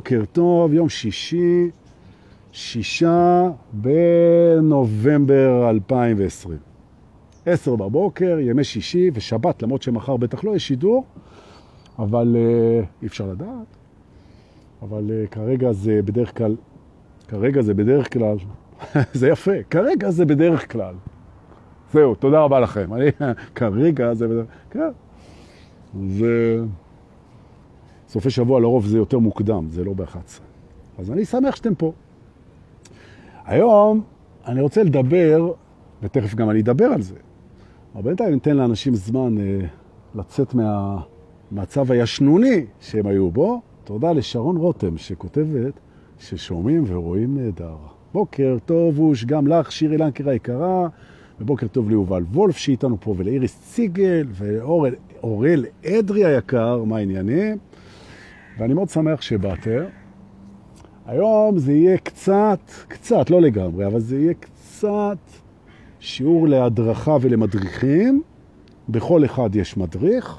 בוקר טוב, יום שישי, שישה בנובמבר 2020. עשר בבוקר, ימי שישי ושבת, למרות שמחר בטח לא יש שידור, אבל uh, אי אפשר לדעת. אבל uh, כרגע זה בדרך כלל, כרגע זה בדרך כלל, זה יפה, כרגע זה בדרך כלל. זהו, תודה רבה לכם. אני, כרגע זה בדרך כלל. כן. זה... סופי שבוע לרוב זה יותר מוקדם, זה לא ב-11. אז אני שמח שאתם פה. היום אני רוצה לדבר, ותכף גם אני אדבר על זה, אבל בינתיים ניתן לאנשים זמן אה, לצאת מהמצב הישנוני שהם היו בו. תודה לשרון רותם שכותבת ששומעים ורואים נהדר. בוקר טוב אוש, גם לך, שירי לנקר היקרה, ובוקר טוב ליובל וולף שאיתנו פה, ולאיריס ציגל, ואורל אדרי היקר, מה העניינים? ואני מאוד שמח שבאתם. היום זה יהיה קצת, קצת, לא לגמרי, אבל זה יהיה קצת שיעור להדרכה ולמדריכים. בכל אחד יש מדריך,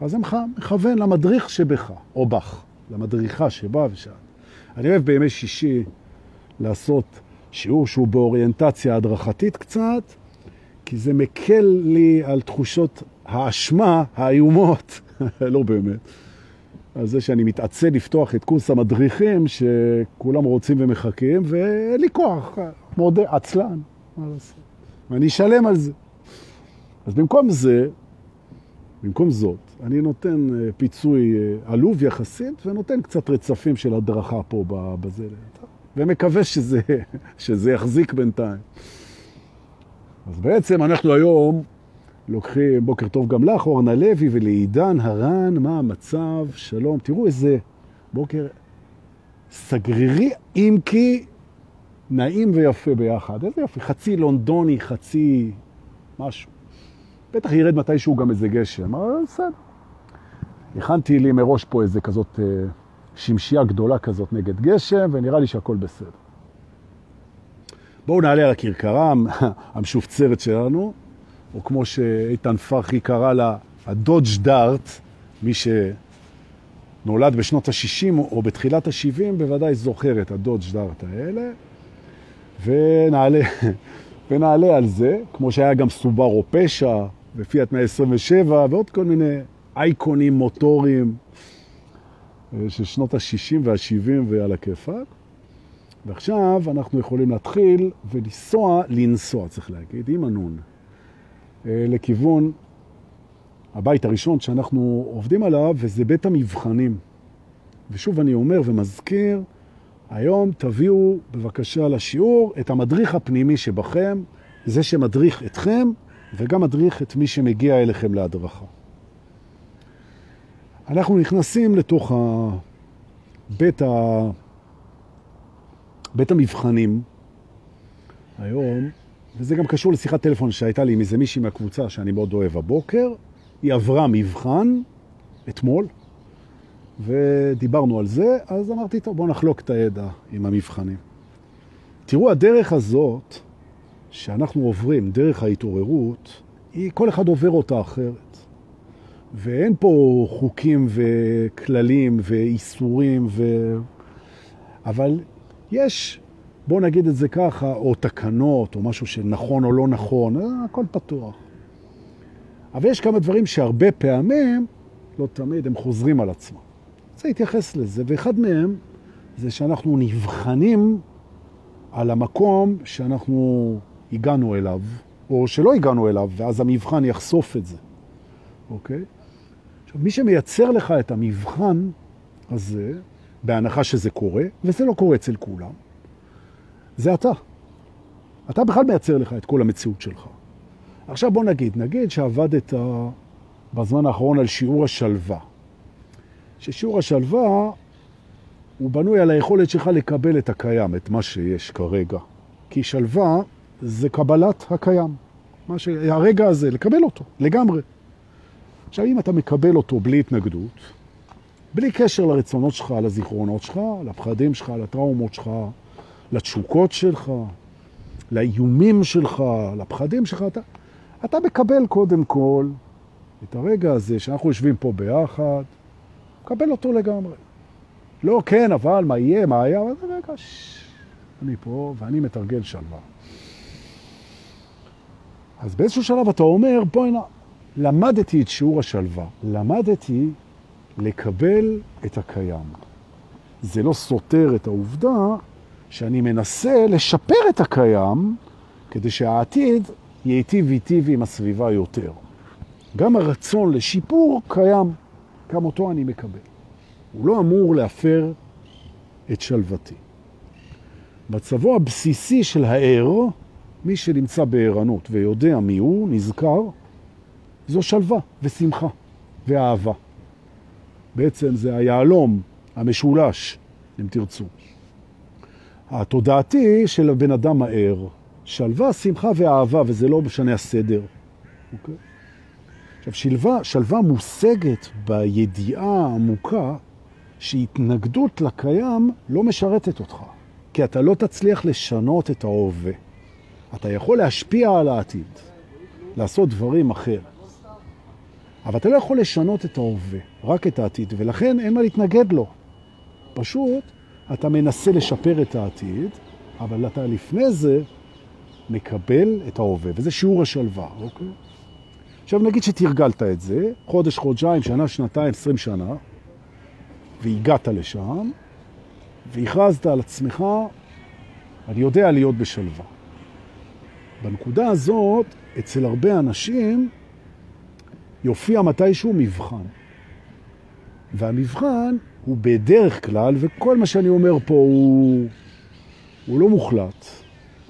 אז זה מכוון למדריך שבך, או בך, למדריכה שבא ושם. אני אוהב בימי שישי לעשות שיעור שהוא באוריינטציה הדרכתית קצת, כי זה מקל לי על תחושות האשמה האיומות, לא באמת. על זה שאני מתעצל לפתוח את קורס המדריכים שכולם רוצים ומחכים, ואין לי כוח, מודה, עצלן, מה לעשות? ואני אשלם על זה. אז במקום זה, במקום זאת, אני נותן פיצוי עלוב יחסית, ונותן קצת רצפים של הדרכה פה בזה, ומקווה שזה, שזה יחזיק בינתיים. אז בעצם אנחנו היום לוקחים, בוקר טוב גם לך, אורנה לוי ולעידן הרן, מה המצב? שלום. תראו איזה בוקר סגרירי, אם כי נעים ויפה ביחד. איזה יופי, חצי לונדוני, חצי משהו. בטח ירד מתישהו גם איזה גשם, אבל בסדר. הכנתי לי מראש פה איזה כזאת אה, שמשייה גדולה כזאת נגד גשם, ונראה לי שהכל בסדר. בואו נעלה על הכרכרה המשופצרת שלנו. או כמו שאיתן פרחי קרא לה, הדודג' דארט, מי שנולד בשנות ה-60 או בתחילת ה-70 בוודאי זוכר את הדודג' דארט האלה, ונעלה, ונעלה על זה, כמו שהיה גם סובארו פשע ופיאט 127 ועוד כל מיני אייקונים מוטוריים אה, של שנות ה-60 וה-70 ועל הכיפק. ועכשיו אנחנו יכולים להתחיל ולנסוע, לנסוע צריך להגיד, עם הנון. אה, לכיוון הבית הראשון שאנחנו עובדים עליו, וזה בית המבחנים. ושוב אני אומר ומזכיר, היום תביאו בבקשה לשיעור את המדריך הפנימי שבכם, זה שמדריך אתכם וגם מדריך את מי שמגיע אליכם להדרכה. אנחנו נכנסים לתוך בית, ה... בית המבחנים היום, וזה גם קשור לשיחת טלפון שהייתה לי עם איזה מישהי מהקבוצה שאני מאוד אוהב הבוקר. היא עברה מבחן אתמול, ודיברנו על זה, אז אמרתי, טוב, בואו נחלוק את הידע עם המבחנים. תראו, הדרך הזאת שאנחנו עוברים, דרך ההתעוררות, היא, כל אחד עובר אותה אחרת. ואין פה חוקים וכללים ואיסורים, ו... אבל יש בוא נגיד את זה ככה, או תקנות, או משהו שנכון או לא נכון, אה, הכל פתוח. אבל יש כמה דברים שהרבה פעמים, לא תמיד, הם חוזרים על עצמם. רוצה להתייחס לזה, ואחד מהם זה שאנחנו נבחנים על המקום שאנחנו הגענו אליו, או שלא הגענו אליו, ואז המבחן יחשוף את זה, אוקיי? עכשיו, מי שמייצר לך את המבחן הזה, בהנחה שזה קורה, וזה לא קורה אצל כולם, זה אתה. אתה בכלל מייצר לך את כל המציאות שלך. עכשיו בוא נגיד, נגיד שעבדת בזמן האחרון על שיעור השלווה. ששיעור השלווה הוא בנוי על היכולת שלך לקבל את הקיים, את מה שיש כרגע. כי שלווה זה קבלת הקיים. מה ש... הרגע הזה, לקבל אותו, לגמרי. עכשיו, אם אתה מקבל אותו בלי התנגדות, בלי קשר לרצונות שלך, לזיכרונות שלך, לפחדים שלך, לטראומות שלך, לתשוקות שלך, לאיומים שלך, לפחדים שלך, אתה, אתה מקבל קודם כל את הרגע הזה שאנחנו יושבים פה ביחד, מקבל אותו לגמרי. לא, כן, אבל מה יהיה, מה היה? אבל רגע, שש, אני פה ואני מתרגל שלווה. אז באיזשהו שלב אתה אומר, בואי נע... למדתי את שיעור השלווה, למדתי לקבל את הקיים. זה לא סותר את העובדה שאני מנסה לשפר את הקיים כדי שהעתיד ייטיב איתי ועם הסביבה יותר. גם הרצון לשיפור קיים, גם אותו אני מקבל. הוא לא אמור להפר את שלוותי. מצבו הבסיסי של הער, מי שנמצא בערנות ויודע מי הוא, נזכר, זו שלווה ושמחה ואהבה. בעצם זה היעלום המשולש, אם תרצו. התודעתי של הבן אדם הער, שלווה, שמחה ואהבה, וזה לא משנה הסדר. אוקיי? עכשיו, שלווה, שלווה מושגת בידיעה העמוקה שהתנגדות לקיים לא משרתת אותך, כי אתה לא תצליח לשנות את ההווה. אתה יכול להשפיע על העתיד, לעשות דברים אחר. אבל אתה לא יכול לשנות את ההווה, רק את העתיד, ולכן אין מה להתנגד לו. פשוט אתה מנסה לשפר את העתיד, אבל אתה לפני זה מקבל את ההווה, וזה שיעור השלווה, אוקיי? עכשיו נגיד שתרגלת את זה, חודש, חודשיים, שנה, שנתיים, עשרים שנה, והגעת לשם, והכרזת על עצמך, אני יודע להיות בשלווה. בנקודה הזאת, אצל הרבה אנשים, יופיע מתישהו מבחן. והמבחן הוא בדרך כלל, וכל מה שאני אומר פה הוא, הוא לא מוחלט,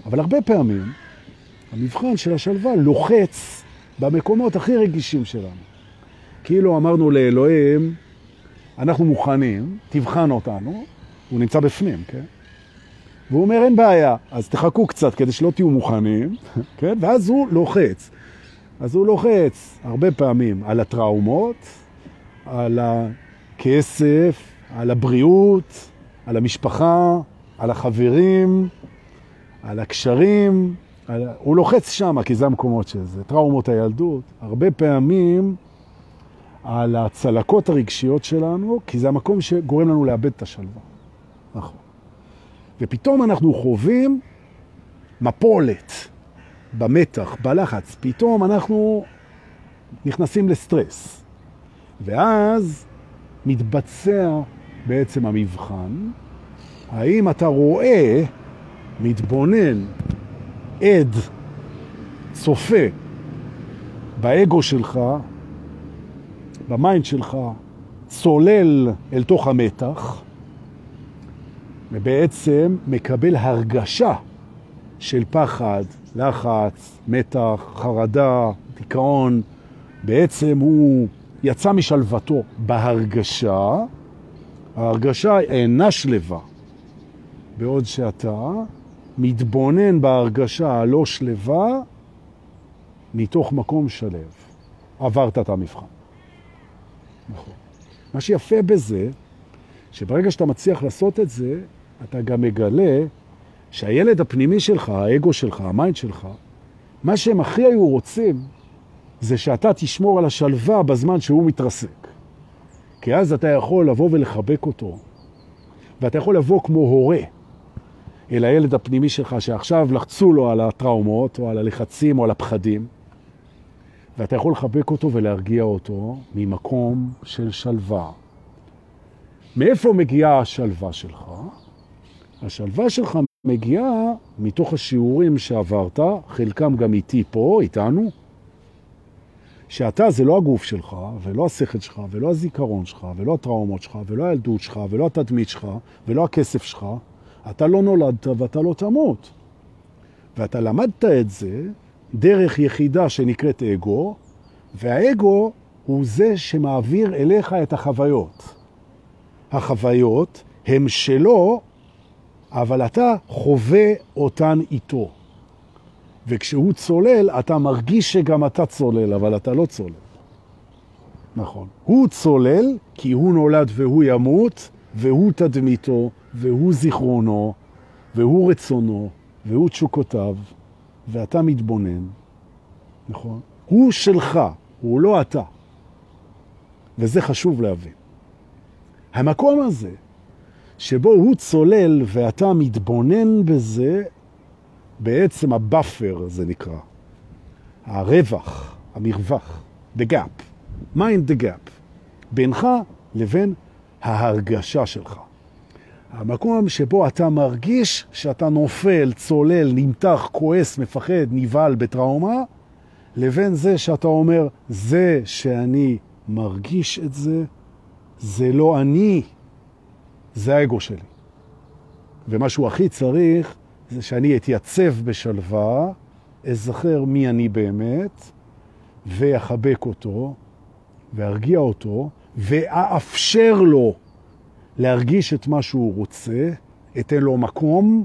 אבל הרבה פעמים המבחן של השלווה לוחץ במקומות הכי רגישים שלנו. כאילו אמרנו לאלוהים, אנחנו מוכנים, תבחן אותנו, הוא נמצא בפנים, כן? והוא אומר, אין בעיה, אז תחכו קצת כדי שלא תהיו מוכנים, כן? ואז הוא לוחץ. אז הוא לוחץ הרבה פעמים על הטראומות, על הכסף, על הבריאות, על המשפחה, על החברים, על הקשרים. על... הוא לוחץ שם, כי זה המקומות של זה. טראומות הילדות. הרבה פעמים על הצלקות הרגשיות שלנו, כי זה המקום שגורם לנו לאבד את השלווה. נכון. ופתאום אנחנו חווים מפולת במתח, בלחץ. פתאום אנחנו נכנסים לסטרס. ואז מתבצע בעצם המבחן, האם אתה רואה, מתבונן, עד, צופה באגו שלך, ב mind שלך, צולל אל תוך המתח, ובעצם מקבל הרגשה של פחד, לחץ, מתח, חרדה, דיכאון. בעצם הוא יצא משלוותו בהרגשה, ההרגשה אינה שלווה, בעוד שאתה מתבונן בהרגשה הלא שלווה מתוך מקום שלו. עברת את המבחן. נכון. מה שיפה בזה, שברגע שאתה מצליח לעשות את זה, אתה גם מגלה שהילד הפנימי שלך, האגו שלך, ה mind שלך, מה שהם הכי היו רוצים זה שאתה תשמור על השלווה בזמן שהוא מתרסק. כי אז אתה יכול לבוא ולחבק אותו, ואתה יכול לבוא כמו הורה אל הילד הפנימי שלך, שעכשיו לחצו לו על הטראומות, או על הלחצים, או על הפחדים, ואתה יכול לחבק אותו ולהרגיע אותו ממקום של שלווה. מאיפה מגיעה השלווה שלך? השלווה שלך מגיעה מתוך השיעורים שעברת, חלקם גם איתי פה, איתנו, שאתה זה לא הגוף שלך, ולא השכל שלך, ולא הזיכרון שלך, ולא הטראומות שלך, ולא הילדות שלך, ולא התדמית שלך, ולא הכסף שלך. אתה לא נולדת ואתה לא תמות. ואתה למדת את זה דרך יחידה שנקראת אגו, והאגו הוא זה שמעביר אליך את החוויות. החוויות הם שלו, אבל אתה חווה אותן איתו. וכשהוא צולל, אתה מרגיש שגם אתה צולל, אבל אתה לא צולל. נכון. הוא צולל כי הוא נולד והוא ימות, והוא תדמיתו, והוא זיכרונו, והוא רצונו, והוא תשוקותיו, ואתה מתבונן, נכון? הוא שלך, הוא לא אתה. וזה חשוב להבין. המקום הזה, שבו הוא צולל ואתה מתבונן בזה, בעצם ה buffer זה נקרא. הרווח, המרווח, the gap, mind the gap, בינך לבין ההרגשה שלך. המקום שבו אתה מרגיש שאתה נופל, צולל, נמתח, כועס, מפחד, נבהל בטראומה, לבין זה שאתה אומר, זה שאני מרגיש את זה, זה לא אני, זה האגו שלי. ומה שהוא הכי צריך זה שאני אתייצב בשלווה, אזכר מי אני באמת, ואחבק אותו, וארגיע אותו, ואאפשר לו להרגיש את מה שהוא רוצה, אתן לו מקום,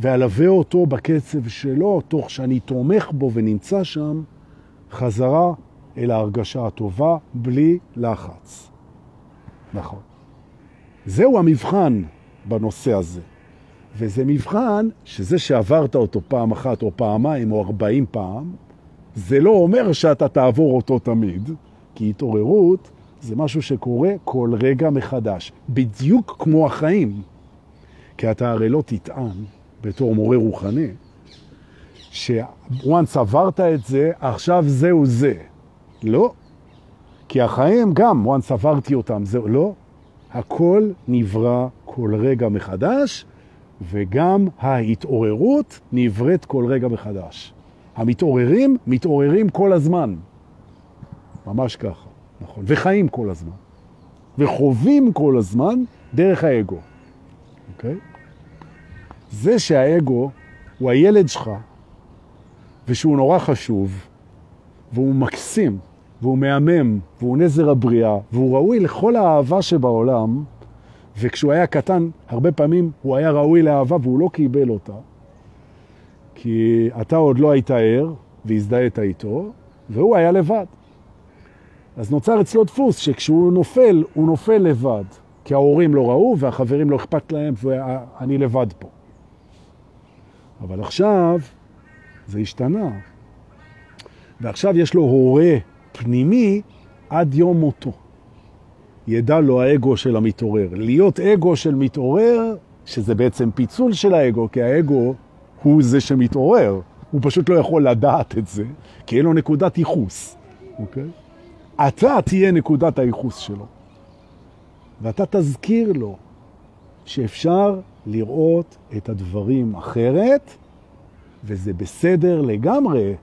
ואלווה אותו בקצב שלו, תוך שאני תומך בו ונמצא שם, חזרה אל ההרגשה הטובה, בלי לחץ. נכון. זהו המבחן בנושא הזה. וזה מבחן שזה שעברת אותו פעם אחת או פעמיים או ארבעים פעם, זה לא אומר שאתה תעבור אותו תמיד, כי התעוררות זה משהו שקורה כל רגע מחדש, בדיוק כמו החיים. כי אתה הרי לא תטען בתור מורה רוחני, שוואנס עברת את זה, עכשיו זהו זה. לא. כי החיים גם, וואנס עברתי אותם, זהו, לא. הכל נברא כל רגע מחדש, וגם ההתעוררות נבראת כל רגע מחדש. המתעוררים מתעוררים כל הזמן. ממש ככה, נכון. וחיים כל הזמן. וחווים כל הזמן דרך האגו. אוקיי? זה שהאגו הוא הילד שלך, ושהוא נורא חשוב, והוא מקסים, והוא מהמם, והוא נזר הבריאה, והוא ראוי לכל האהבה שבעולם, וכשהוא היה קטן, הרבה פעמים הוא היה ראוי לאהבה והוא לא קיבל אותה, כי אתה עוד לא היית ער והזדהית איתו, והוא היה לבד. אז נוצר אצלו דפוס שכשהוא נופל, הוא נופל לבד, כי ההורים לא ראו והחברים לא אכפת להם ואני לבד פה. אבל עכשיו זה השתנה. ועכשיו יש לו הורה פנימי עד יום מותו. ידע לו האגו של המתעורר. להיות אגו של מתעורר, שזה בעצם פיצול של האגו, כי האגו הוא זה שמתעורר. הוא פשוט לא יכול לדעת את זה, כי אין לו נקודת ייחוס. אוקיי? אתה תהיה נקודת הייחוס שלו. ואתה תזכיר לו שאפשר לראות את הדברים אחרת, וזה בסדר לגמרי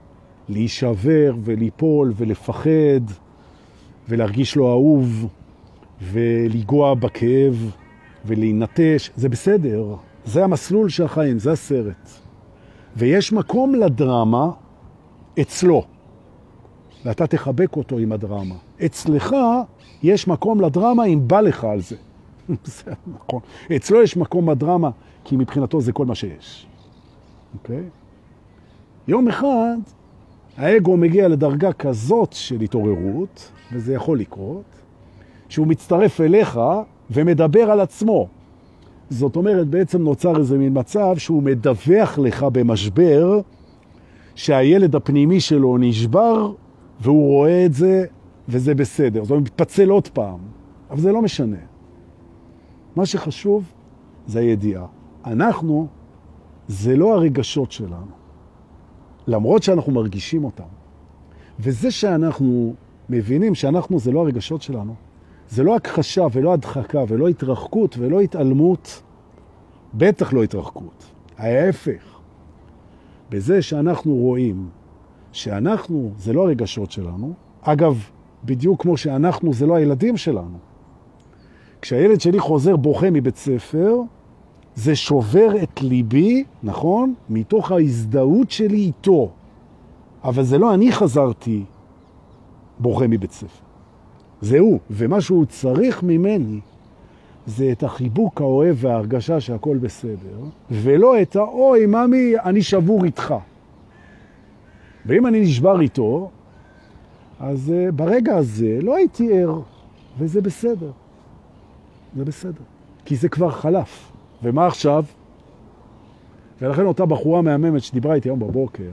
להישבר וליפול ולפחד ולהרגיש לו אהוב ולגוע בכאב ולהינטש, זה בסדר. זה המסלול של החיים, זה הסרט. ויש מקום לדרמה אצלו, ואתה תחבק אותו עם הדרמה. אצלך יש מקום לדרמה אם בא לך על זה. זה נכון. אצלו יש מקום לדרמה, כי מבחינתו זה כל מה שיש. אוקיי? יום אחד האגו מגיע לדרגה כזאת של התעוררות, וזה יכול לקרות, שהוא מצטרף אליך ומדבר על עצמו. זאת אומרת, בעצם נוצר איזה מין מצב שהוא מדווח לך במשבר שהילד הפנימי שלו נשבר והוא רואה את זה וזה בסדר. זאת אומרת, מתפצל עוד פעם, אבל זה לא משנה. מה שחשוב זה הידיעה. אנחנו, זה לא הרגשות שלנו, למרות שאנחנו מרגישים אותם. וזה שאנחנו מבינים שאנחנו זה לא הרגשות שלנו, זה לא הכחשה ולא הדחקה ולא התרחקות ולא התעלמות, בטח לא התרחקות. ההפך, בזה שאנחנו רואים שאנחנו זה לא הרגשות שלנו, אגב, בדיוק כמו שאנחנו זה לא הילדים שלנו. כשהילד שלי חוזר בוכה מבית ספר, זה שובר את ליבי, נכון? מתוך ההזדהות שלי איתו. אבל זה לא אני חזרתי בוכה מבית ספר. זה הוא, ומה שהוא צריך ממני זה את החיבוק האוהב וההרגשה שהכל בסדר, ולא את האוי, ממי, אני שבור איתך. ואם אני נשבר איתו, אז uh, ברגע הזה לא הייתי ער, וזה בסדר. זה בסדר. כי זה כבר חלף. ומה עכשיו? ולכן אותה בחורה מהממת שדיברה איתי היום בבוקר,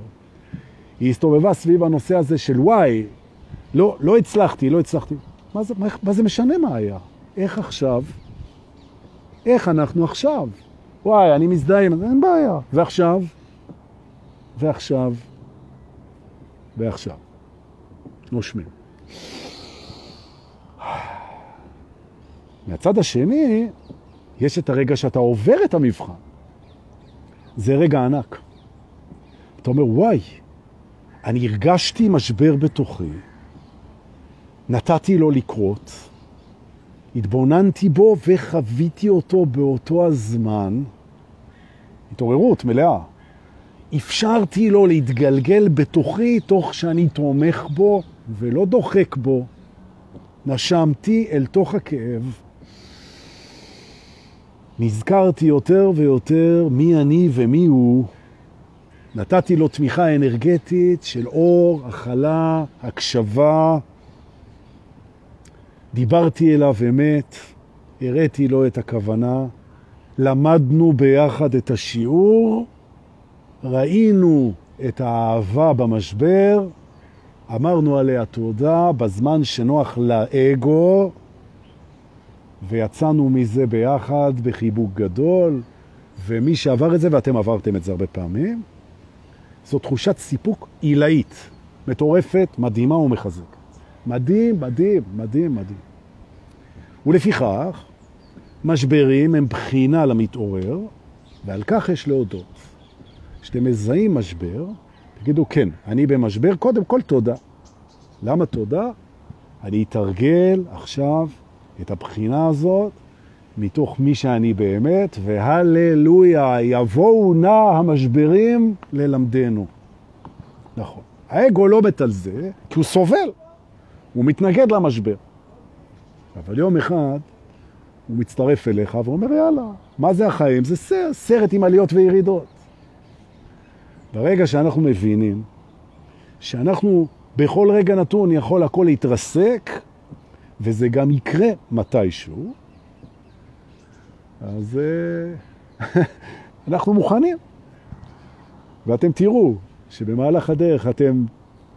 היא הסתובבה סביב הנושא הזה של וואי, לא, לא הצלחתי, לא הצלחתי. מה זה, מה, מה זה משנה מה היה? איך עכשיו איך אנחנו עכשיו? וואי, אני מזדהה עם אין בעיה. ועכשיו? ועכשיו? ועכשיו. נושמים. מהצד השני, יש את הרגע שאתה עובר את המבחן. זה רגע ענק. אתה אומר, וואי, אני הרגשתי משבר בתוכי, נתתי לו לקרות, התבוננתי בו וחוויתי אותו באותו הזמן, התעוררות מלאה. אפשרתי לו להתגלגל בתוכי תוך שאני תומך בו ולא דוחק בו. נשמתי אל תוך הכאב. נזכרתי יותר ויותר מי אני ומי הוא. נתתי לו תמיכה אנרגטית של אור, הכלה, הקשבה. דיברתי אליו אמת, הראיתי לו את הכוונה. למדנו ביחד את השיעור, ראינו את האהבה במשבר, אמרנו עליה תודה בזמן שנוח לאגו, ויצאנו מזה ביחד בחיבוק גדול, ומי שעבר את זה, ואתם עברתם את זה הרבה פעמים, זו תחושת סיפוק עילאית, מטורפת, מדהימה ומחזקת. מדהים, מדהים, מדהים, מדהים. ולפיכך, משברים הם בחינה למתעורר, ועל כך יש להודות. כשאתם מזהים משבר, תגידו, כן, אני במשבר, קודם כל תודה. למה תודה? אני אתרגל עכשיו את הבחינה הזאת מתוך מי שאני באמת, והללויה, יבואו נא המשברים ללמדנו. נכון. האגו לא מת על זה, כי הוא סובל, הוא מתנגד למשבר. אבל יום אחד הוא מצטרף אליך ואומר, יאללה, מה זה החיים? זה סרט, סרט עם עליות וירידות. ברגע שאנחנו מבינים שאנחנו בכל רגע נתון יכול הכל להתרסק, וזה גם יקרה מתישהו, אז אה, אנחנו מוכנים. ואתם תראו שבמהלך הדרך אתם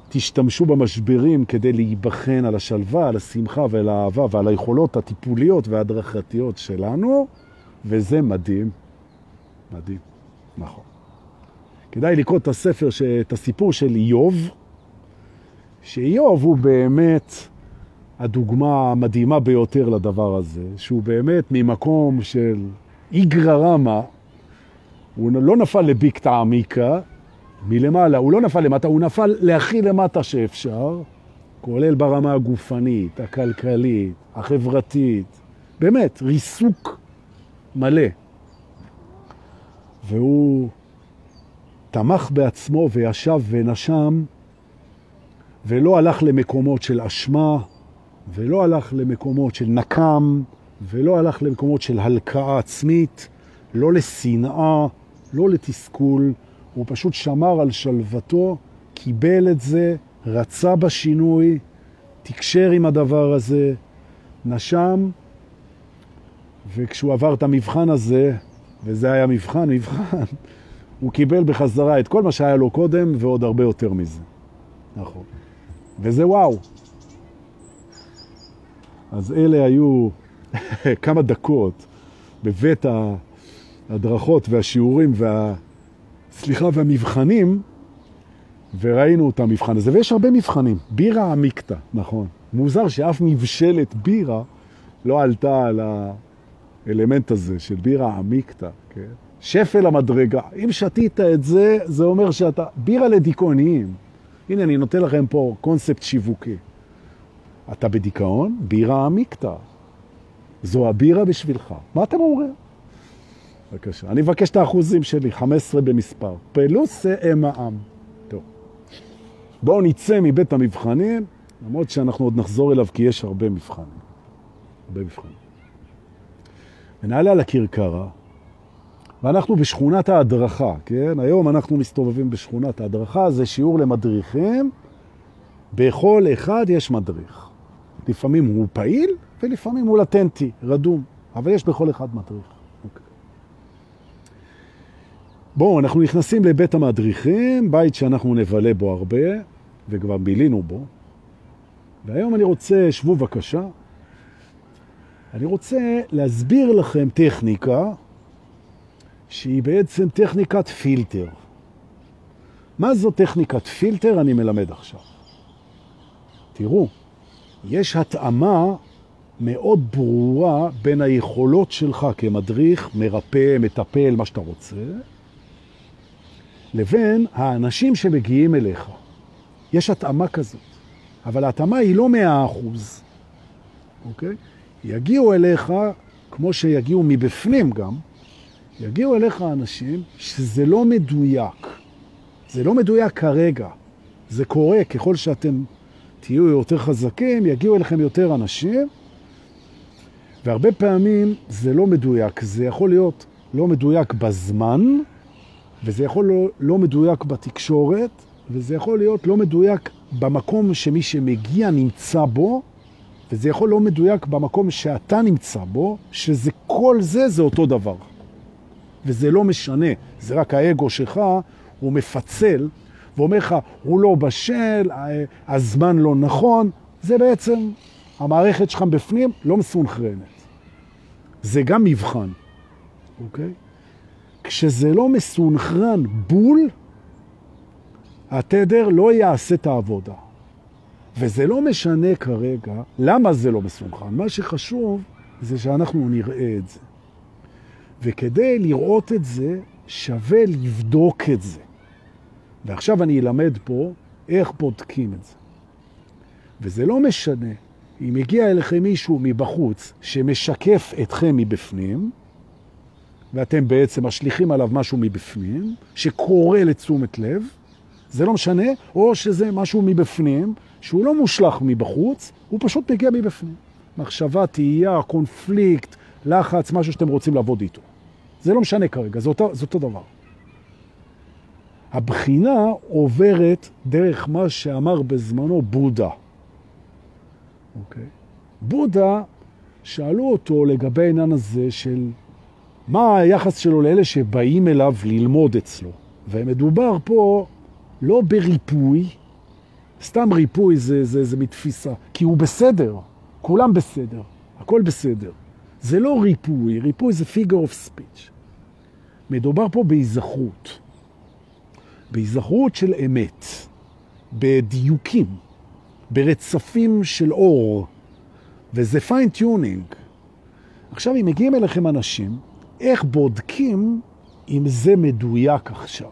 תשתמשו במשברים כדי להיבחן על השלווה, על השמחה ועל האהבה ועל היכולות הטיפוליות וההדרכתיות שלנו, וזה מדהים. מדהים, נכון. כדאי לקרוא את הספר, את הסיפור של איוב, שאיוב הוא באמת הדוגמה המדהימה ביותר לדבר הזה, שהוא באמת ממקום של איגרא רמא, הוא לא נפל לביקתא עמיקה, מלמעלה, הוא לא נפל למטה, הוא נפל להכי למטה שאפשר, כולל ברמה הגופנית, הכלכלית, החברתית, באמת, ריסוק מלא. והוא תמך בעצמו וישב ונשם, ולא הלך למקומות של אשמה, ולא הלך למקומות של נקם, ולא הלך למקומות של הלקאה עצמית, לא לשנאה, לא לתסכול, הוא פשוט שמר על שלוותו, קיבל את זה, רצה בשינוי, תקשר עם הדבר הזה, נשם, וכשהוא עבר את המבחן הזה, וזה היה מבחן, מבחן, הוא קיבל בחזרה את כל מה שהיה לו קודם ועוד הרבה יותר מזה. נכון. וזה וואו. אז אלה היו כמה דקות בבית ההדרכות והשיעורים וה... סליחה, והמבחנים, וראינו את המבחן הזה, ויש הרבה מבחנים. בירה עמיקתא, נכון. מוזר שאף מבשלת בירה לא עלתה על האלמנט הזה של בירה עמיקתא, כן? שפל המדרגה. אם שתית את זה, זה אומר שאתה... בירה לדיכאוניים. הנה, אני נותן לכם פה קונספט שיווקי. אתה בדיכאון, בירה עמיקתא. זו הבירה בשבילך. מה אתם אומרים? בבקשה. אני מבקש את האחוזים שלי, 15 במספר. פלוס מע"מ. טוב. בואו נצא מבית המבחנים, למרות שאנחנו עוד נחזור אליו כי יש הרבה מבחנים. הרבה מבחנים. ונעלה על הכרכרה, ואנחנו בשכונת ההדרכה, כן? היום אנחנו מסתובבים בשכונת ההדרכה, זה שיעור למדריכים. בכל אחד יש מדריך. לפעמים הוא פעיל ולפעמים הוא לטנטי, רדום, אבל יש בכל אחד מדריך. בואו, אנחנו נכנסים לבית המדריכים, בית שאנחנו נבלה בו הרבה, וכבר בילינו בו. והיום אני רוצה, שבו בבקשה, אני רוצה להסביר לכם טכניקה שהיא בעצם טכניקת פילטר. מה זו טכניקת פילטר? אני מלמד עכשיו. תראו, יש התאמה מאוד ברורה בין היכולות שלך כמדריך, מרפא, מטפל, מה שאתה רוצה, לבין האנשים שמגיעים אליך. יש התאמה כזאת, אבל ההתאמה היא לא מאה אחוז, אוקיי? יגיעו אליך, כמו שיגיעו מבפנים גם, יגיעו אליך אנשים שזה לא מדויק. זה לא מדויק כרגע. זה קורה ככל שאתם תהיו יותר חזקים, יגיעו אליכם יותר אנשים, והרבה פעמים זה לא מדויק. זה יכול להיות לא מדויק בזמן, וזה יכול לא, לא מדויק בתקשורת, וזה יכול להיות לא מדויק במקום שמי שמגיע נמצא בו, וזה יכול לא מדויק במקום שאתה נמצא בו, שזה כל זה, זה אותו דבר. וזה לא משנה, זה רק האגו שלך, הוא מפצל, ואומר לך, הוא לא בשל, הזמן לא נכון, זה בעצם, המערכת שלך בפנים לא מסונכרנת. זה גם מבחן, אוקיי? כשזה לא מסונכרן בול, התדר לא יעשה את העבודה. וזה לא משנה כרגע למה זה לא מסונכרן. מה שחשוב זה שאנחנו נראה את זה. וכדי לראות את זה, שווה לבדוק את זה. ועכשיו אני אלמד פה איך בודקים את זה. וזה לא משנה אם הגיע אליכם מישהו מבחוץ שמשקף אתכם מבפנים, ואתם בעצם משליכים עליו משהו מבפנים, שקורא לתשומת לב, זה לא משנה, או שזה משהו מבפנים, שהוא לא מושלח מבחוץ, הוא פשוט מגיע מבפנים. מחשבה, תהייה, קונפליקט, לחץ, משהו שאתם רוצים לעבוד איתו. זה לא משנה כרגע, זה אותו, זה אותו דבר. הבחינה עוברת דרך מה שאמר בזמנו בודה. אוקיי? בודה, שאלו אותו לגבי העניין הזה של מה היחס שלו לאלה שבאים אליו ללמוד אצלו. ומדובר פה לא בריפוי, סתם ריפוי זה, זה, זה מתפיסה, כי הוא בסדר, כולם בסדר, הכל בסדר. זה לא ריפוי, ריפוי זה figure of speech. מדובר פה בהיזכרות, בהיזכרות של אמת, בדיוקים, ברצפים של אור, וזה fine tuning. עכשיו, אם מגיעים אליכם אנשים, איך בודקים אם זה מדויק עכשיו?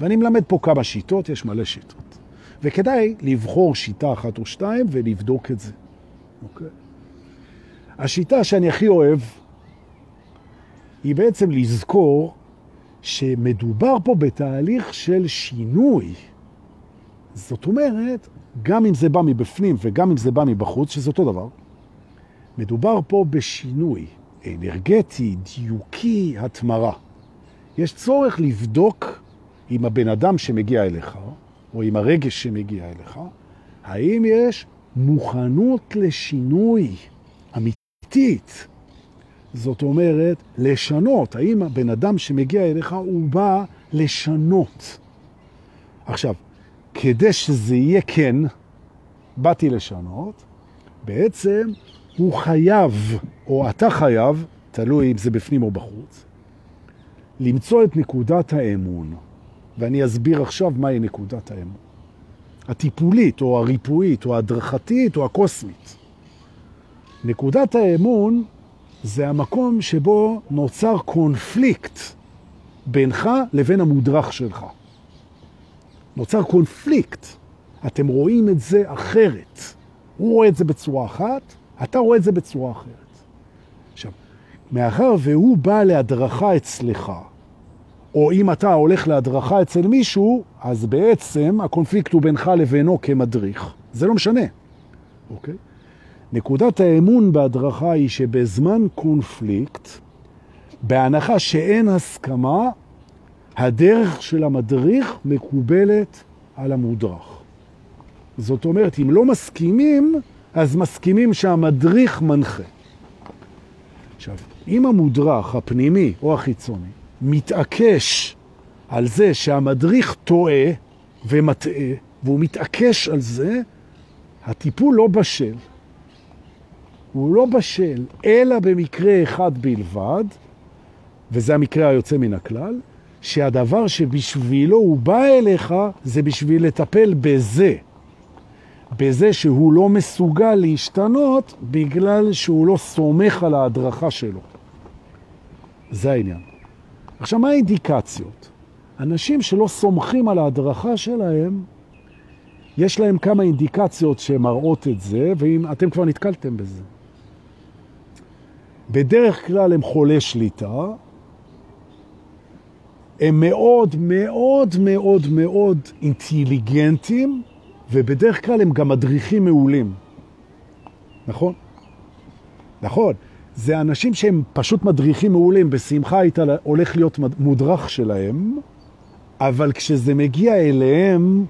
ואני מלמד פה כמה שיטות, יש מלא שיטות. וכדאי לבחור שיטה אחת או שתיים ולבדוק את זה. אוקיי? השיטה שאני הכי אוהב היא בעצם לזכור שמדובר פה בתהליך של שינוי. זאת אומרת, גם אם זה בא מבפנים וגם אם זה בא מבחוץ, שזה אותו דבר, מדובר פה בשינוי אנרגטי, דיוקי, התמרה. יש צורך לבדוק עם הבן אדם שמגיע אליך, או עם הרגש שמגיע אליך, האם יש מוכנות לשינוי אמיתית. זאת אומרת, לשנות. האם הבן אדם שמגיע אליך הוא בא לשנות. עכשיו, כדי שזה יהיה כן, באתי לשנות, בעצם הוא חייב, או אתה חייב, תלוי אם זה בפנים או בחוץ, למצוא את נקודת האמון. ואני אסביר עכשיו מהי נקודת האמון. הטיפולית, או הריפואית, או ההדרכתית, או הקוסמית. נקודת האמון זה המקום שבו נוצר קונפליקט בינך לבין המודרך שלך. נוצר קונפליקט. אתם רואים את זה אחרת. הוא רואה את זה בצורה אחת, אתה רואה את זה בצורה אחרת. עכשיו, מאחר והוא בא להדרכה אצלך, או אם אתה הולך להדרכה אצל מישהו, אז בעצם הקונפליקט הוא בינך לבינו כמדריך. זה לא משנה, אוקיי? נקודת האמון בהדרכה היא שבזמן קונפליקט, בהנחה שאין הסכמה, הדרך של המדריך מקובלת על המודרך. זאת אומרת, אם לא מסכימים, אז מסכימים שהמדריך מנחה. עכשיו, אם המודרך הפנימי או החיצוני מתעקש על זה שהמדריך טועה ומטעה, והוא מתעקש על זה, הטיפול לא בשל. הוא לא בשל, אלא במקרה אחד בלבד, וזה המקרה היוצא מן הכלל, שהדבר שבשבילו הוא בא אליך זה בשביל לטפל בזה. בזה שהוא לא מסוגל להשתנות בגלל שהוא לא סומך על ההדרכה שלו. זה העניין. עכשיו, מה האינדיקציות? אנשים שלא סומכים על ההדרכה שלהם, יש להם כמה אינדיקציות שמראות את זה, ואם אתם כבר נתקלתם בזה. בדרך כלל הם חולי שליטה, הם מאוד מאוד מאוד מאוד אינטליגנטים, ובדרך כלל הם גם מדריכים מעולים. נכון? נכון. זה אנשים שהם פשוט מדריכים מעולים, בשמחה היית הולך להיות מודרך שלהם, אבל כשזה מגיע אליהם,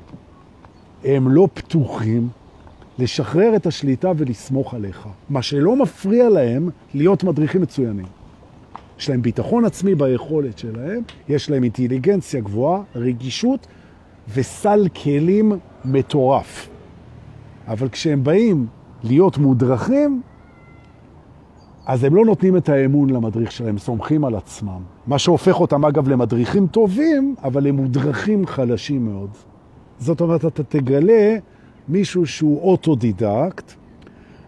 הם לא פתוחים לשחרר את השליטה ולסמוך עליך. מה שלא מפריע להם להיות מדריכים מצוינים. יש להם ביטחון עצמי ביכולת שלהם, יש להם אינטליגנציה גבוהה, רגישות וסל כלים מטורף. אבל כשהם באים להיות מודרכים, אז הם לא נותנים את האמון למדריך שלהם, סומכים על עצמם. מה שהופך אותם, אגב, למדריכים טובים, אבל הם מודרכים חלשים מאוד. זאת אומרת, אתה תגלה מישהו שהוא אוטודידקט,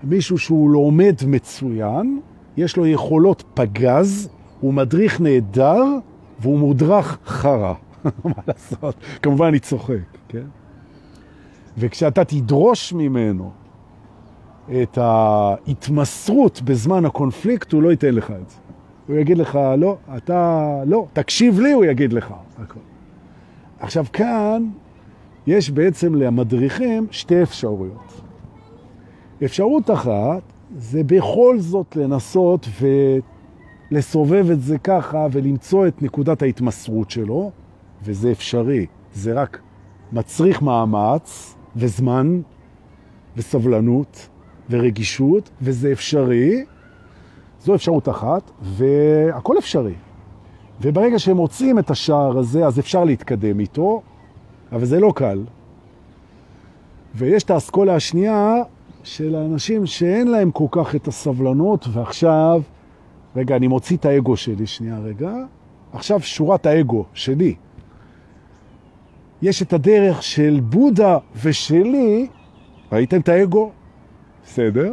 מישהו שהוא לומד מצוין, יש לו יכולות פגז, הוא מדריך נהדר, והוא מודרך חרה. מה לעשות? כמובן אני צוחק, כן? וכשאתה תדרוש ממנו את ההתמסרות בזמן הקונפליקט, הוא לא ייתן לך את זה. הוא יגיד לך, לא, אתה, לא, תקשיב לי, הוא יגיד לך. הכל. עכשיו כאן יש בעצם למדריכים שתי אפשרויות. אפשרות אחת זה בכל זאת לנסות ולסובב את זה ככה ולמצוא את נקודת ההתמסרות שלו, וזה אפשרי. זה רק מצריך מאמץ וזמן וסבלנות ורגישות, וזה אפשרי. זו אפשרות אחת, והכל אפשרי. וברגע שהם מוצאים את השער הזה, אז אפשר להתקדם איתו, אבל זה לא קל. ויש את האסכולה השנייה של האנשים שאין להם כל כך את הסבלנות, ועכשיו, רגע, אני מוציא את האגו שלי, שנייה רגע, עכשיו שורת האגו שלי. יש את הדרך של בודה ושלי, ראיתם את האגו? בסדר,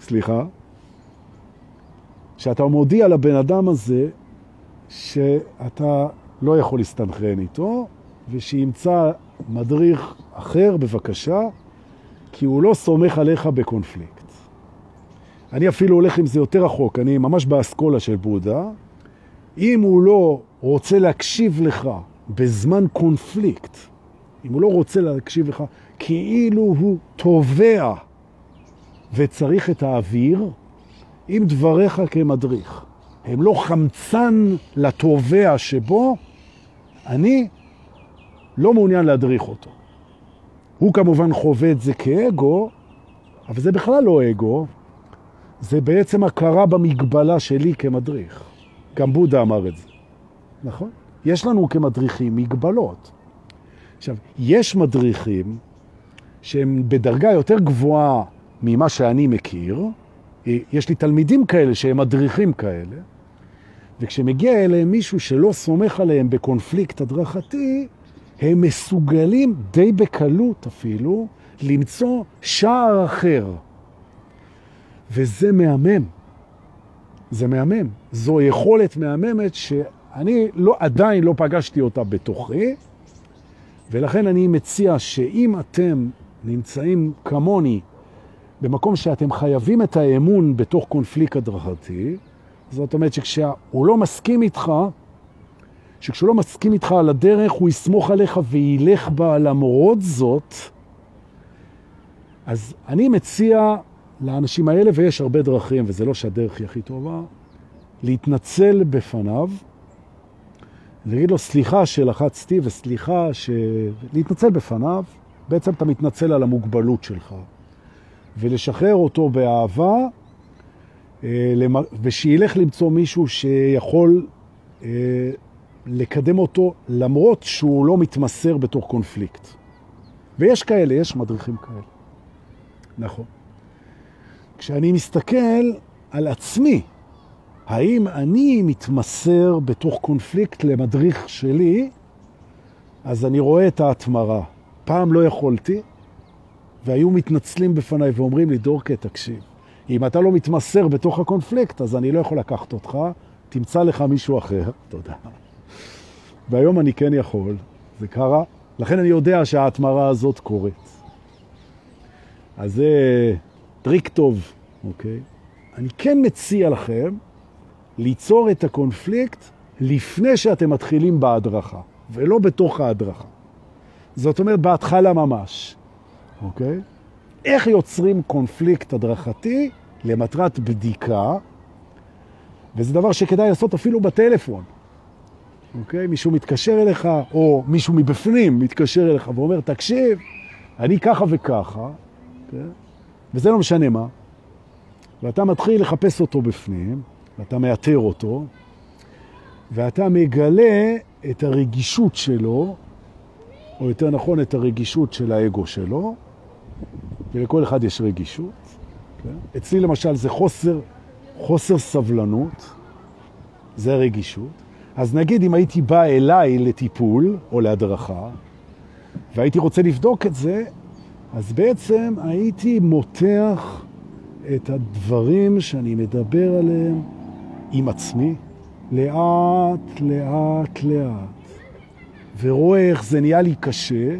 סליחה, שאתה מודיע לבן אדם הזה שאתה לא יכול להסתנכרן איתו, ושימצא מדריך אחר בבקשה, כי הוא לא סומך עליך בקונפליקט. אני אפילו הולך עם זה יותר רחוק, אני ממש באסכולה של בודה. אם הוא לא רוצה להקשיב לך בזמן קונפליקט, אם הוא לא רוצה להקשיב לך, כאילו הוא תובע וצריך את האוויר, עם דבריך כמדריך. הם לא חמצן לתובע שבו אני לא מעוניין להדריך אותו. הוא כמובן חווה את זה כאגו, אבל זה בכלל לא אגו, זה בעצם הכרה במגבלה שלי כמדריך. גם בודה אמר את זה, נכון? יש לנו כמדריכים מגבלות. עכשיו, יש מדריכים שהם בדרגה יותר גבוהה ממה שאני מכיר, יש לי תלמידים כאלה שהם מדריכים כאלה, וכשמגיע אליהם מישהו שלא סומך עליהם בקונפליקט הדרכתי, הם מסוגלים די בקלות אפילו למצוא שער אחר. וזה מהמם. זה מהמם. זו יכולת מהממת שאני לא, עדיין לא פגשתי אותה בתוכי, ולכן אני מציע שאם אתם נמצאים כמוני במקום שאתם חייבים את האמון בתוך קונפליקט הדרכתי, זאת אומרת שכשהוא לא מסכים איתך, שכשהוא לא מסכים איתך על הדרך, הוא יסמוך עליך וילך בה למרות זאת, אז אני מציע לאנשים האלה, ויש הרבה דרכים, וזה לא שהדרך היא הכי טובה, להתנצל בפניו, להגיד לו סליחה שלחצתי וסליחה ש... להתנצל בפניו, בעצם אתה מתנצל על המוגבלות שלך. ולשחרר אותו באהבה, אה, ושילך למצוא מישהו שיכול אה, לקדם אותו למרות שהוא לא מתמסר בתוך קונפליקט. ויש כאלה, יש מדריכים כאלה. נכון. כשאני מסתכל על עצמי, האם אני מתמסר בתוך קונפליקט למדריך שלי, אז אני רואה את ההתמרה. פעם לא יכולתי, והיו מתנצלים בפניי ואומרים לי, דורקה, תקשיב, אם אתה לא מתמסר בתוך הקונפליקט, אז אני לא יכול לקחת אותך, תמצא לך מישהו אחר. תודה. והיום אני כן יכול, זה קרה. לכן אני יודע שההתמרה הזאת קורית. אז זה טריק טוב, אוקיי? אני כן מציע לכם ליצור את הקונפליקט לפני שאתם מתחילים בהדרכה, ולא בתוך ההדרכה. זאת אומרת, בהתחלה ממש, אוקיי? איך יוצרים קונפליקט הדרכתי למטרת בדיקה, וזה דבר שכדאי לעשות אפילו בטלפון. אוקיי? מישהו מתקשר אליך, או מישהו מבפנים מתקשר אליך ואומר, תקשיב, אני ככה וככה, אוקיי? וזה לא משנה מה, ואתה מתחיל לחפש אותו בפנים, ואתה מאתר אותו, ואתה מגלה את הרגישות שלו, או יותר נכון, את הרגישות של האגו שלו, ולכל אחד יש רגישות. כן? אצלי למשל זה חוסר, חוסר סבלנות, זה הרגישות. אז נגיד אם הייתי בא אליי לטיפול או להדרכה, והייתי רוצה לבדוק את זה, אז בעצם הייתי מותח את הדברים שאני מדבר עליהם עם עצמי, לאט, לאט, לאט, ורואה איך זה נהיה לי קשה,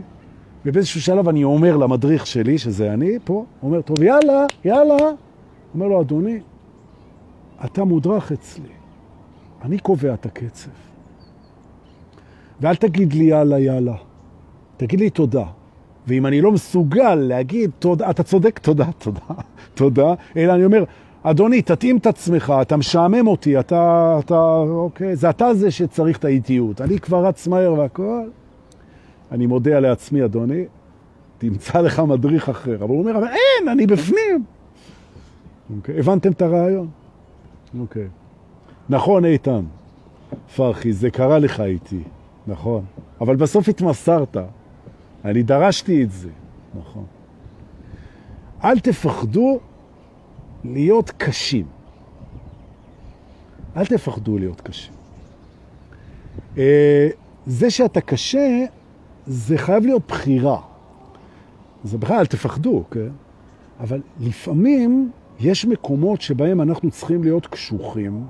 ובאיזשהו שלב אני אומר למדריך שלי, שזה אני פה, אומר, טוב, יאללה, יאללה. אומר לו, אדוני, אתה מודרך אצלי. אני קובע את הקצב. ואל תגיד לי יאללה, יאללה. תגיד לי תודה. ואם אני לא מסוגל להגיד תודה, אתה צודק, תודה, תודה, תודה, אלא אני אומר, אדוני, תתאים את עצמך, אתה משעמם אותי, אתה, אתה, אוקיי, זה אתה זה שצריך את האיטיות. אני כבר רץ מהר והכל. אני מודה לעצמי, אדוני, תמצא לך מדריך אחר. אבל הוא אומר, אבל אין, אני בפנים. אוקיי, הבנתם את הרעיון? אוקיי. נכון, איתן, פרחי, זה קרה לך איתי, נכון. אבל בסוף התמסרת. אני דרשתי את זה, נכון. אל תפחדו להיות קשים. אל תפחדו להיות קשים. אה, זה שאתה קשה, זה חייב להיות בחירה. זה בכלל, אל תפחדו, כן? אבל לפעמים יש מקומות שבהם אנחנו צריכים להיות קשוחים,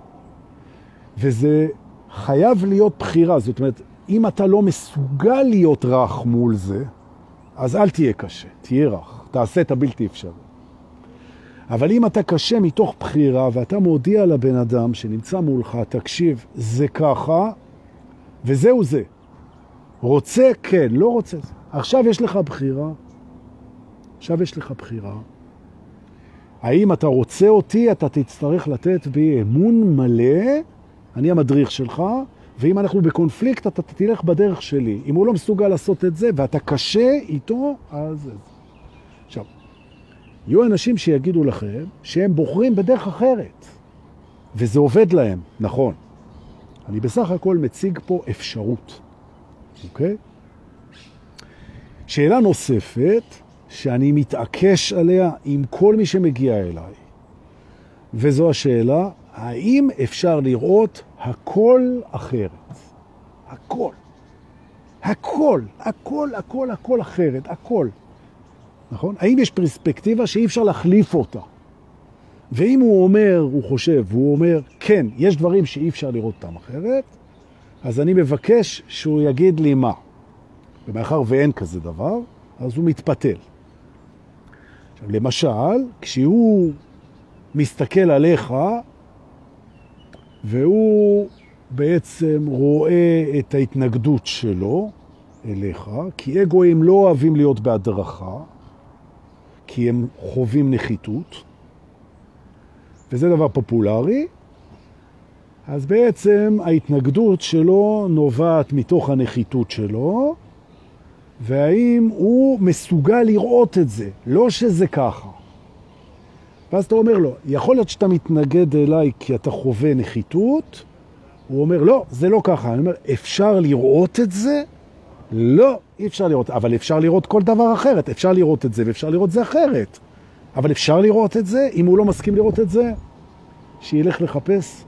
וזה חייב להיות בחירה. זאת אומרת, אם אתה לא מסוגל להיות רך מול זה, אז אל תהיה קשה, תהיה רך, תעשה את הבלתי אפשרי. אבל אם אתה קשה מתוך בחירה ואתה מודיע לבן אדם שנמצא מולך, תקשיב, זה ככה, וזהו זה. רוצה, כן, לא רוצה. עכשיו יש לך בחירה. עכשיו יש לך בחירה. האם אתה רוצה אותי, אתה תצטרך לתת בי אמון מלא, אני המדריך שלך, ואם אנחנו בקונפליקט, אתה תלך בדרך שלי. אם הוא לא מסוגל לעשות את זה, ואתה קשה איתו, אז... יהיו אנשים שיגידו לכם שהם בוחרים בדרך אחרת, וזה עובד להם, נכון. אני בסך הכל מציג פה אפשרות, אוקיי? שאלה נוספת, שאני מתעקש עליה עם כל מי שמגיע אליי, וזו השאלה, האם אפשר לראות הכל אחרת? הכל. הכל, הכל, הכל, הכל אחרת, הכל. נכון? האם יש פרספקטיבה שאי אפשר להחליף אותה? ואם הוא אומר, הוא חושב, והוא אומר, כן, יש דברים שאי אפשר לראות אותם אחרת, אז אני מבקש שהוא יגיד לי מה. ומאחר ואין כזה דבר, אז הוא מתפתל. עכשיו, למשל, כשהוא מסתכל עליך, והוא בעצם רואה את ההתנגדות שלו אליך, כי אגואים לא אוהבים להיות בהדרכה, כי הם חווים נחיתות, וזה דבר פופולרי, אז בעצם ההתנגדות שלו נובעת מתוך הנחיתות שלו, והאם הוא מסוגל לראות את זה, לא שזה ככה. ואז אתה אומר לו, יכול להיות שאתה מתנגד אליי כי אתה חווה נחיתות? הוא אומר, לא, זה לא ככה. אני אומר, אפשר לראות את זה? לא, אי אפשר לראות, אבל אפשר לראות כל דבר אחרת. אפשר לראות את זה ואפשר לראות זה אחרת. אבל אפשר לראות את זה, אם הוא לא מסכים לראות את זה, שילך לחפש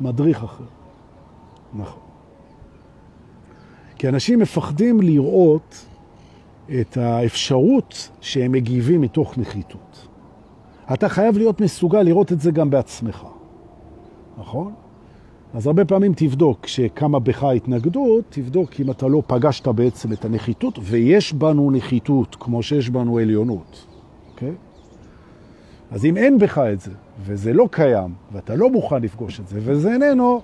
מדריך אחר. נכון. כי אנשים מפחדים לראות את האפשרות שהם מגיבים מתוך נחיתות. אתה חייב להיות מסוגל לראות את זה גם בעצמך, נכון? אז הרבה פעמים תבדוק, כשקמה בך התנגדות, תבדוק אם אתה לא פגשת בעצם את הנחיתות, ויש בנו נחיתות כמו שיש בנו עליונות, אוקיי? אז אם אין בך את זה, וזה לא קיים, ואתה לא מוכן לפגוש את זה, וזה איננו,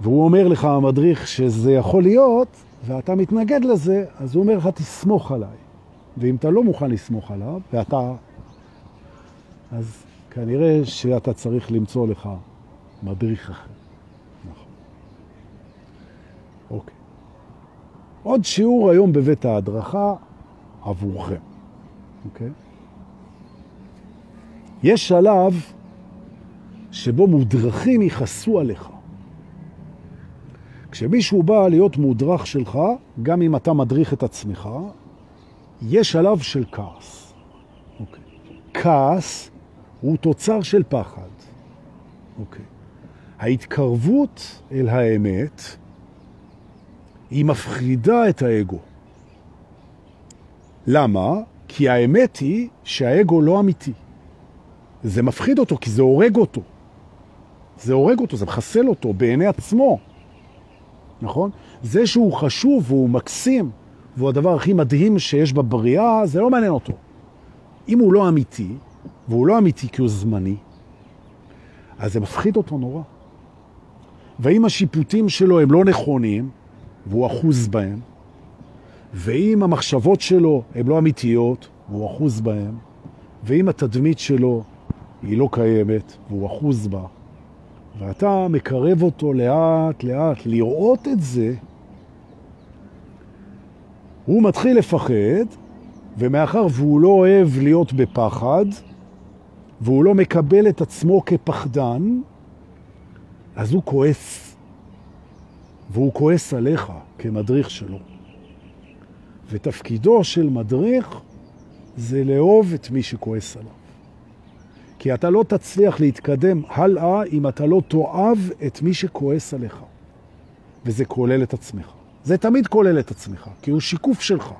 והוא אומר לך, המדריך, שזה יכול להיות, ואתה מתנגד לזה, אז הוא אומר לך, תסמוך עליי. ואם אתה לא מוכן לסמוך עליו, ואתה... אז כנראה שאתה צריך למצוא לך מדריך אחר. נכון. אוקיי. עוד שיעור היום בבית ההדרכה עבורכם. אוקיי? יש שלב שבו מודרכים יכעסו עליך. כשמישהו בא להיות מודרך שלך, גם אם אתה מדריך את עצמך, יש שלב של כעס. אוקיי. כעס הוא תוצר של פחד. אוקיי. ההתקרבות אל האמת היא מפחידה את האגו. למה? כי האמת היא שהאגו לא אמיתי. זה מפחיד אותו כי זה הורג אותו. זה הורג אותו, זה מחסל אותו בעיני עצמו. נכון? זה שהוא חשוב והוא מקסים, והוא הדבר הכי מדהים שיש בבריאה, זה לא מעניין אותו. אם הוא לא אמיתי, והוא לא אמיתי כי הוא זמני, אז זה מפחיד אותו נורא. ואם השיפוטים שלו הם לא נכונים, והוא אחוז בהם, ואם המחשבות שלו הן לא אמיתיות, והוא אחוז בהם, ואם התדמית שלו היא לא קיימת, והוא אחוז בה, ואתה מקרב אותו לאט לאט לראות את זה, הוא מתחיל לפחד, ומאחר והוא לא אוהב להיות בפחד, והוא לא מקבל את עצמו כפחדן, אז הוא כועס. והוא כועס עליך כמדריך שלו. ותפקידו של מדריך זה לאהוב את מי שכועס עליו. כי אתה לא תצליח להתקדם הלאה אם אתה לא תאהב את מי שכועס עליך. וזה כולל את עצמך. זה תמיד כולל את עצמך, כי הוא שיקוף שלך.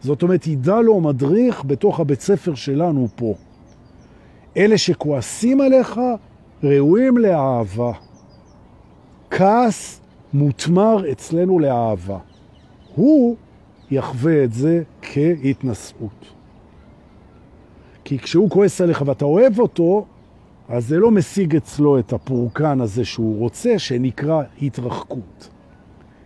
זאת אומרת, ידע לו מדריך בתוך הבית ספר שלנו פה. אלה שכועסים עליך ראויים לאהבה. כעס מותמר אצלנו לאהבה. הוא יחווה את זה כהתנשאות. כי כשהוא כועס עליך ואתה אוהב אותו, אז זה לא משיג אצלו את הפורקן הזה שהוא רוצה, שנקרא התרחקות.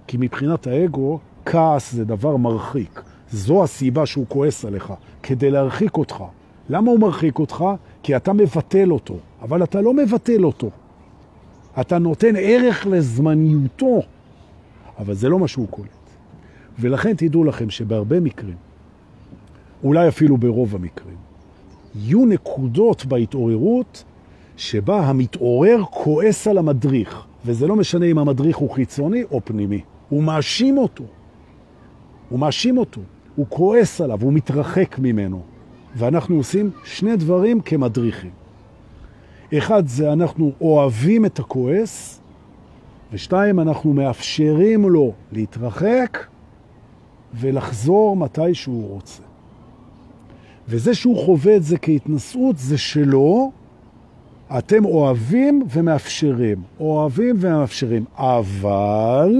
כי מבחינת האגו, כעס זה דבר מרחיק. זו הסיבה שהוא כועס עליך, כדי להרחיק אותך. למה הוא מרחיק אותך? כי אתה מבטל אותו, אבל אתה לא מבטל אותו. אתה נותן ערך לזמניותו, אבל זה לא מה שהוא קולט. ולכן תדעו לכם שבהרבה מקרים, אולי אפילו ברוב המקרים, יהיו נקודות בהתעוררות שבה המתעורר כועס על המדריך, וזה לא משנה אם המדריך הוא חיצוני או פנימי. הוא מאשים אותו. הוא מאשים אותו. הוא כועס עליו, הוא מתרחק ממנו. ואנחנו עושים שני דברים כמדריכים. אחד זה אנחנו אוהבים את הכועס, ושתיים, אנחנו מאפשרים לו להתרחק ולחזור מתי שהוא רוצה. וזה שהוא חווה את זה כהתנסות זה שלו, אתם אוהבים ומאפשרים. אוהבים ומאפשרים. אבל,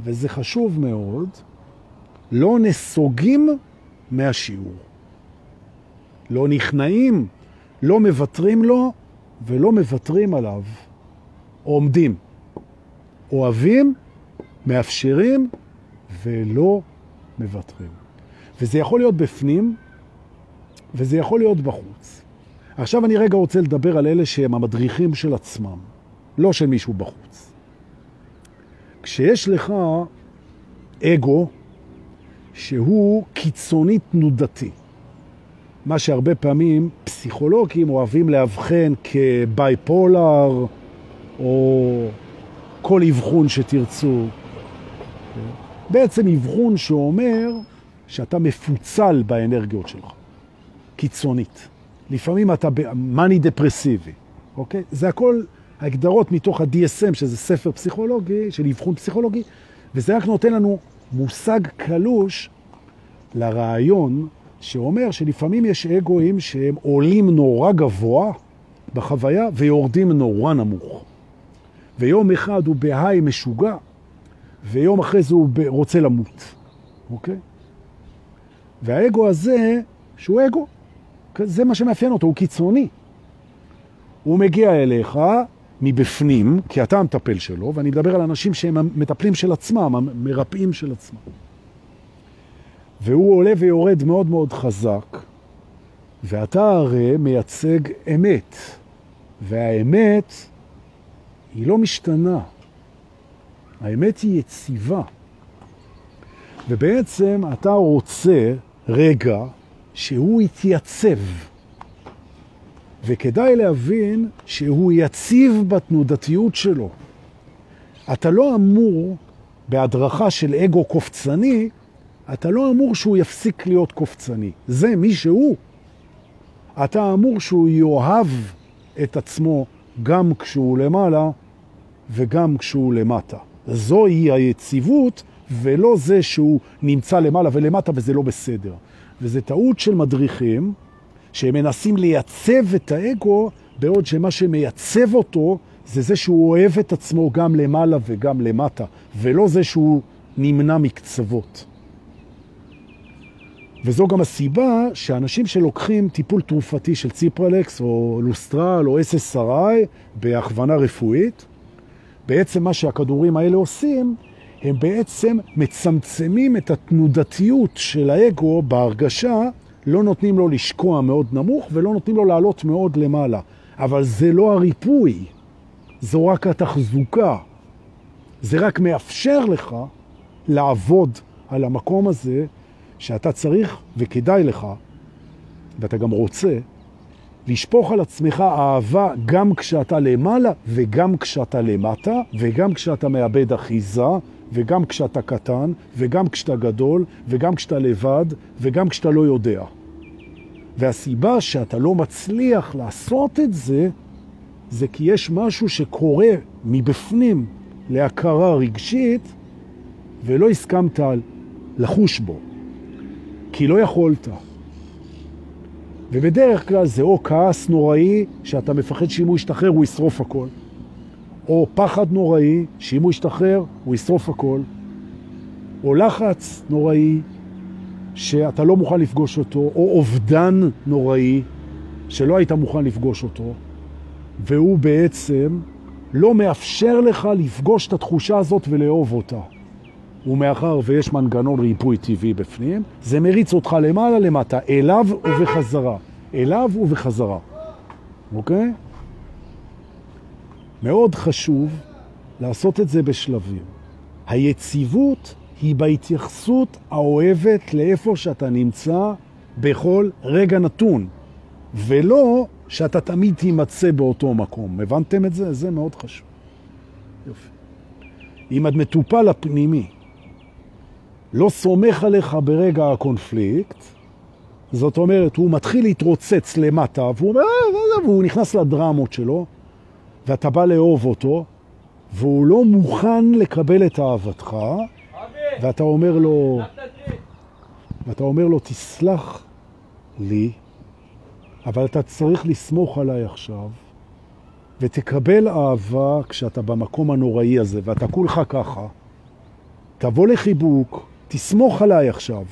וזה חשוב מאוד, לא נסוגים מהשיעור. לא נכנעים, לא מוותרים לו ולא מוותרים עליו. עומדים. אוהבים, מאפשרים ולא מוותרים. וזה יכול להיות בפנים, וזה יכול להיות בחוץ. עכשיו אני רגע רוצה לדבר על אלה שהם המדריכים של עצמם, לא של מישהו בחוץ. כשיש לך אגו שהוא קיצוני תנודתי, מה שהרבה פעמים פסיכולוגים אוהבים להבחן כבייפולר או כל אבחון שתרצו. בעצם אבחון שאומר שאתה מפוצל באנרגיות שלך. קיצונית. לפעמים אתה מאני דפרסיבי, אוקיי? זה הכל הגדרות מתוך ה-DSM, שזה ספר פסיכולוגי, של אבחון פסיכולוגי, וזה רק נותן לנו מושג קלוש לרעיון שאומר שלפעמים יש אגואים שהם עולים נורא גבוה בחוויה ויורדים נורא נמוך. ויום אחד הוא בהיי משוגע, ויום אחרי זה הוא רוצה למות, אוקיי? והאגו הזה, שהוא אגו, זה מה שמאפיין אותו, הוא קיצוני. הוא מגיע אליך מבפנים, כי אתה המטפל שלו, ואני מדבר על אנשים שהם המטפלים של עצמם, המרפאים של עצמם. והוא עולה ויורד מאוד מאוד חזק, ואתה הרי מייצג אמת, והאמת היא לא משתנה. האמת היא יציבה. ובעצם אתה רוצה רגע שהוא יתייצב. וכדאי להבין שהוא יציב בתנודתיות שלו. אתה לא אמור, בהדרכה של אגו קופצני, אתה לא אמור שהוא יפסיק להיות קופצני. זה מי שהוא. אתה אמור שהוא יאהב את עצמו גם כשהוא למעלה וגם כשהוא למטה. זוהי היציבות ולא זה שהוא נמצא למעלה ולמטה וזה לא בסדר. וזה טעות של מדריכים שהם מנסים לייצב את האגו, בעוד שמה שמייצב אותו זה זה שהוא אוהב את עצמו גם למעלה וגם למטה, ולא זה שהוא נמנע מקצוות. וזו גם הסיבה שאנשים שלוקחים טיפול תרופתי של ציפרלקס או לוסטרל או SSRI בהכוונה רפואית, בעצם מה שהכדורים האלה עושים, הם בעצם מצמצמים את התנודתיות של האגו בהרגשה, לא נותנים לו לשקוע מאוד נמוך ולא נותנים לו לעלות מאוד למעלה. אבל זה לא הריפוי, זו רק התחזוקה. זה רק מאפשר לך לעבוד על המקום הזה שאתה צריך וכדאי לך, ואתה גם רוצה, לשפוך על עצמך אהבה גם כשאתה למעלה וגם כשאתה למטה וגם כשאתה מאבד אחיזה וגם כשאתה קטן וגם כשאתה גדול וגם כשאתה לבד וגם כשאתה לא יודע. והסיבה שאתה לא מצליח לעשות את זה, זה כי יש משהו שקורה מבפנים להכרה רגשית ולא הסכמת לחוש בו. כי לא יכולת. ובדרך כלל זה או כעס נוראי שאתה מפחד שאם הוא ישתחרר הוא ישרוף הכל, או פחד נוראי שאם הוא ישתחרר הוא ישרוף הכל, או לחץ נוראי שאתה לא מוכן לפגוש אותו, או אובדן נוראי שלא היית מוכן לפגוש אותו, והוא בעצם לא מאפשר לך לפגוש את התחושה הזאת ולאהוב אותה. ומאחר ויש מנגנון ריפוי טבעי בפנים, זה מריץ אותך למעלה למטה, אליו ובחזרה. אליו ובחזרה. אוקיי? מאוד חשוב לעשות את זה בשלבים. היציבות היא בהתייחסות האוהבת לאיפה שאתה נמצא בכל רגע נתון, ולא שאתה תמיד תימצא באותו מקום. הבנתם את זה? זה מאוד חשוב. יופי. אם את מטופל הפנימי לא סומך עליך ברגע הקונפליקט, זאת אומרת, הוא מתחיל להתרוצץ למטה, והוא אומר, אה, והוא נכנס לדרמות שלו, ואתה בא לאהוב אותו, והוא לא מוכן לקבל את אהבתך, ואתה אומר לו, ואתה אומר לו, תסלח לי, אבל אתה צריך לסמוך עליי עכשיו, ותקבל אהבה כשאתה במקום הנוראי הזה, ואתה כולך ככה, תבוא לחיבוק, תסמוך עליי עכשיו.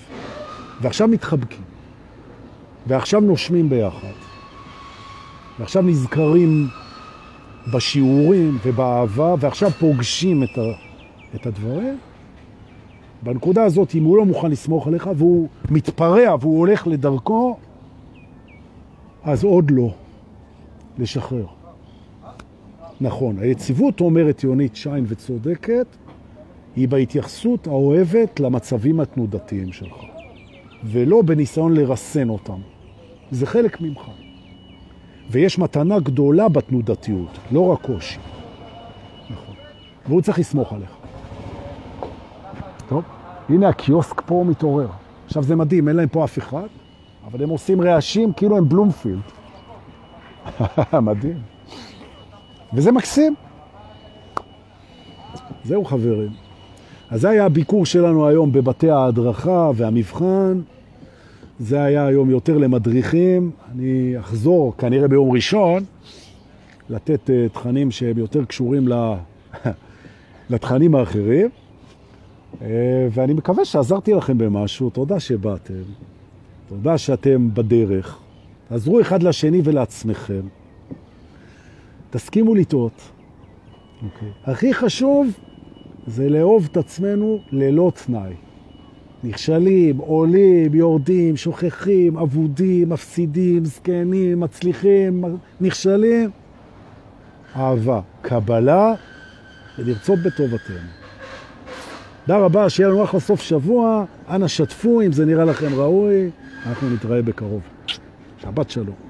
ועכשיו מתחבקים. ועכשיו נושמים ביחד. ועכשיו נזכרים בשיעורים ובאהבה, ועכשיו פוגשים את, ה, את הדברים. בנקודה הזאת, אם הוא לא מוכן לסמוך עליך, והוא מתפרע והוא הולך לדרכו, אז עוד לא. לשחרר. נכון, היציבות אומרת יונית שיין וצודקת, היא בהתייחסות האוהבת למצבים התנודתיים שלך, ולא בניסיון לרסן אותם. זה חלק ממך. ויש מתנה גדולה בתנודתיות, לא רק קושי. נכון. והוא צריך לסמוך עליך. טוב, הנה הקיוסק פה מתעורר. עכשיו זה מדהים, אין להם פה אף אחד, אבל הם עושים רעשים כאילו הם בלומפילד. מדהים. וזה מקסים. זהו חברים. אז זה היה הביקור שלנו היום בבתי ההדרכה והמבחן. זה היה היום יותר למדריכים. אני אחזור כנראה ביום ראשון לתת uh, תכנים שהם יותר קשורים לתכנים האחרים. Uh, ואני מקווה שעזרתי לכם במשהו. תודה שבאתם. תודה שאתם בדרך. תעזרו אחד לשני ולעצמכם. תסכימו לטעות. Okay. אוקיי. הכי חשוב זה לאהוב את עצמנו ללא תנאי. נכשלים, עולים, יורדים, שוכחים, אבודים, מפסידים, זקנים, מצליחים, נכשלים. אהבה, קבלה ולרצות בטובתנו. תודה רבה, שיהיה לנו אחלה סוף שבוע. אנא שתפו אם זה נראה לכם ראוי. אנחנו נתראה בקרוב. שבת שלום.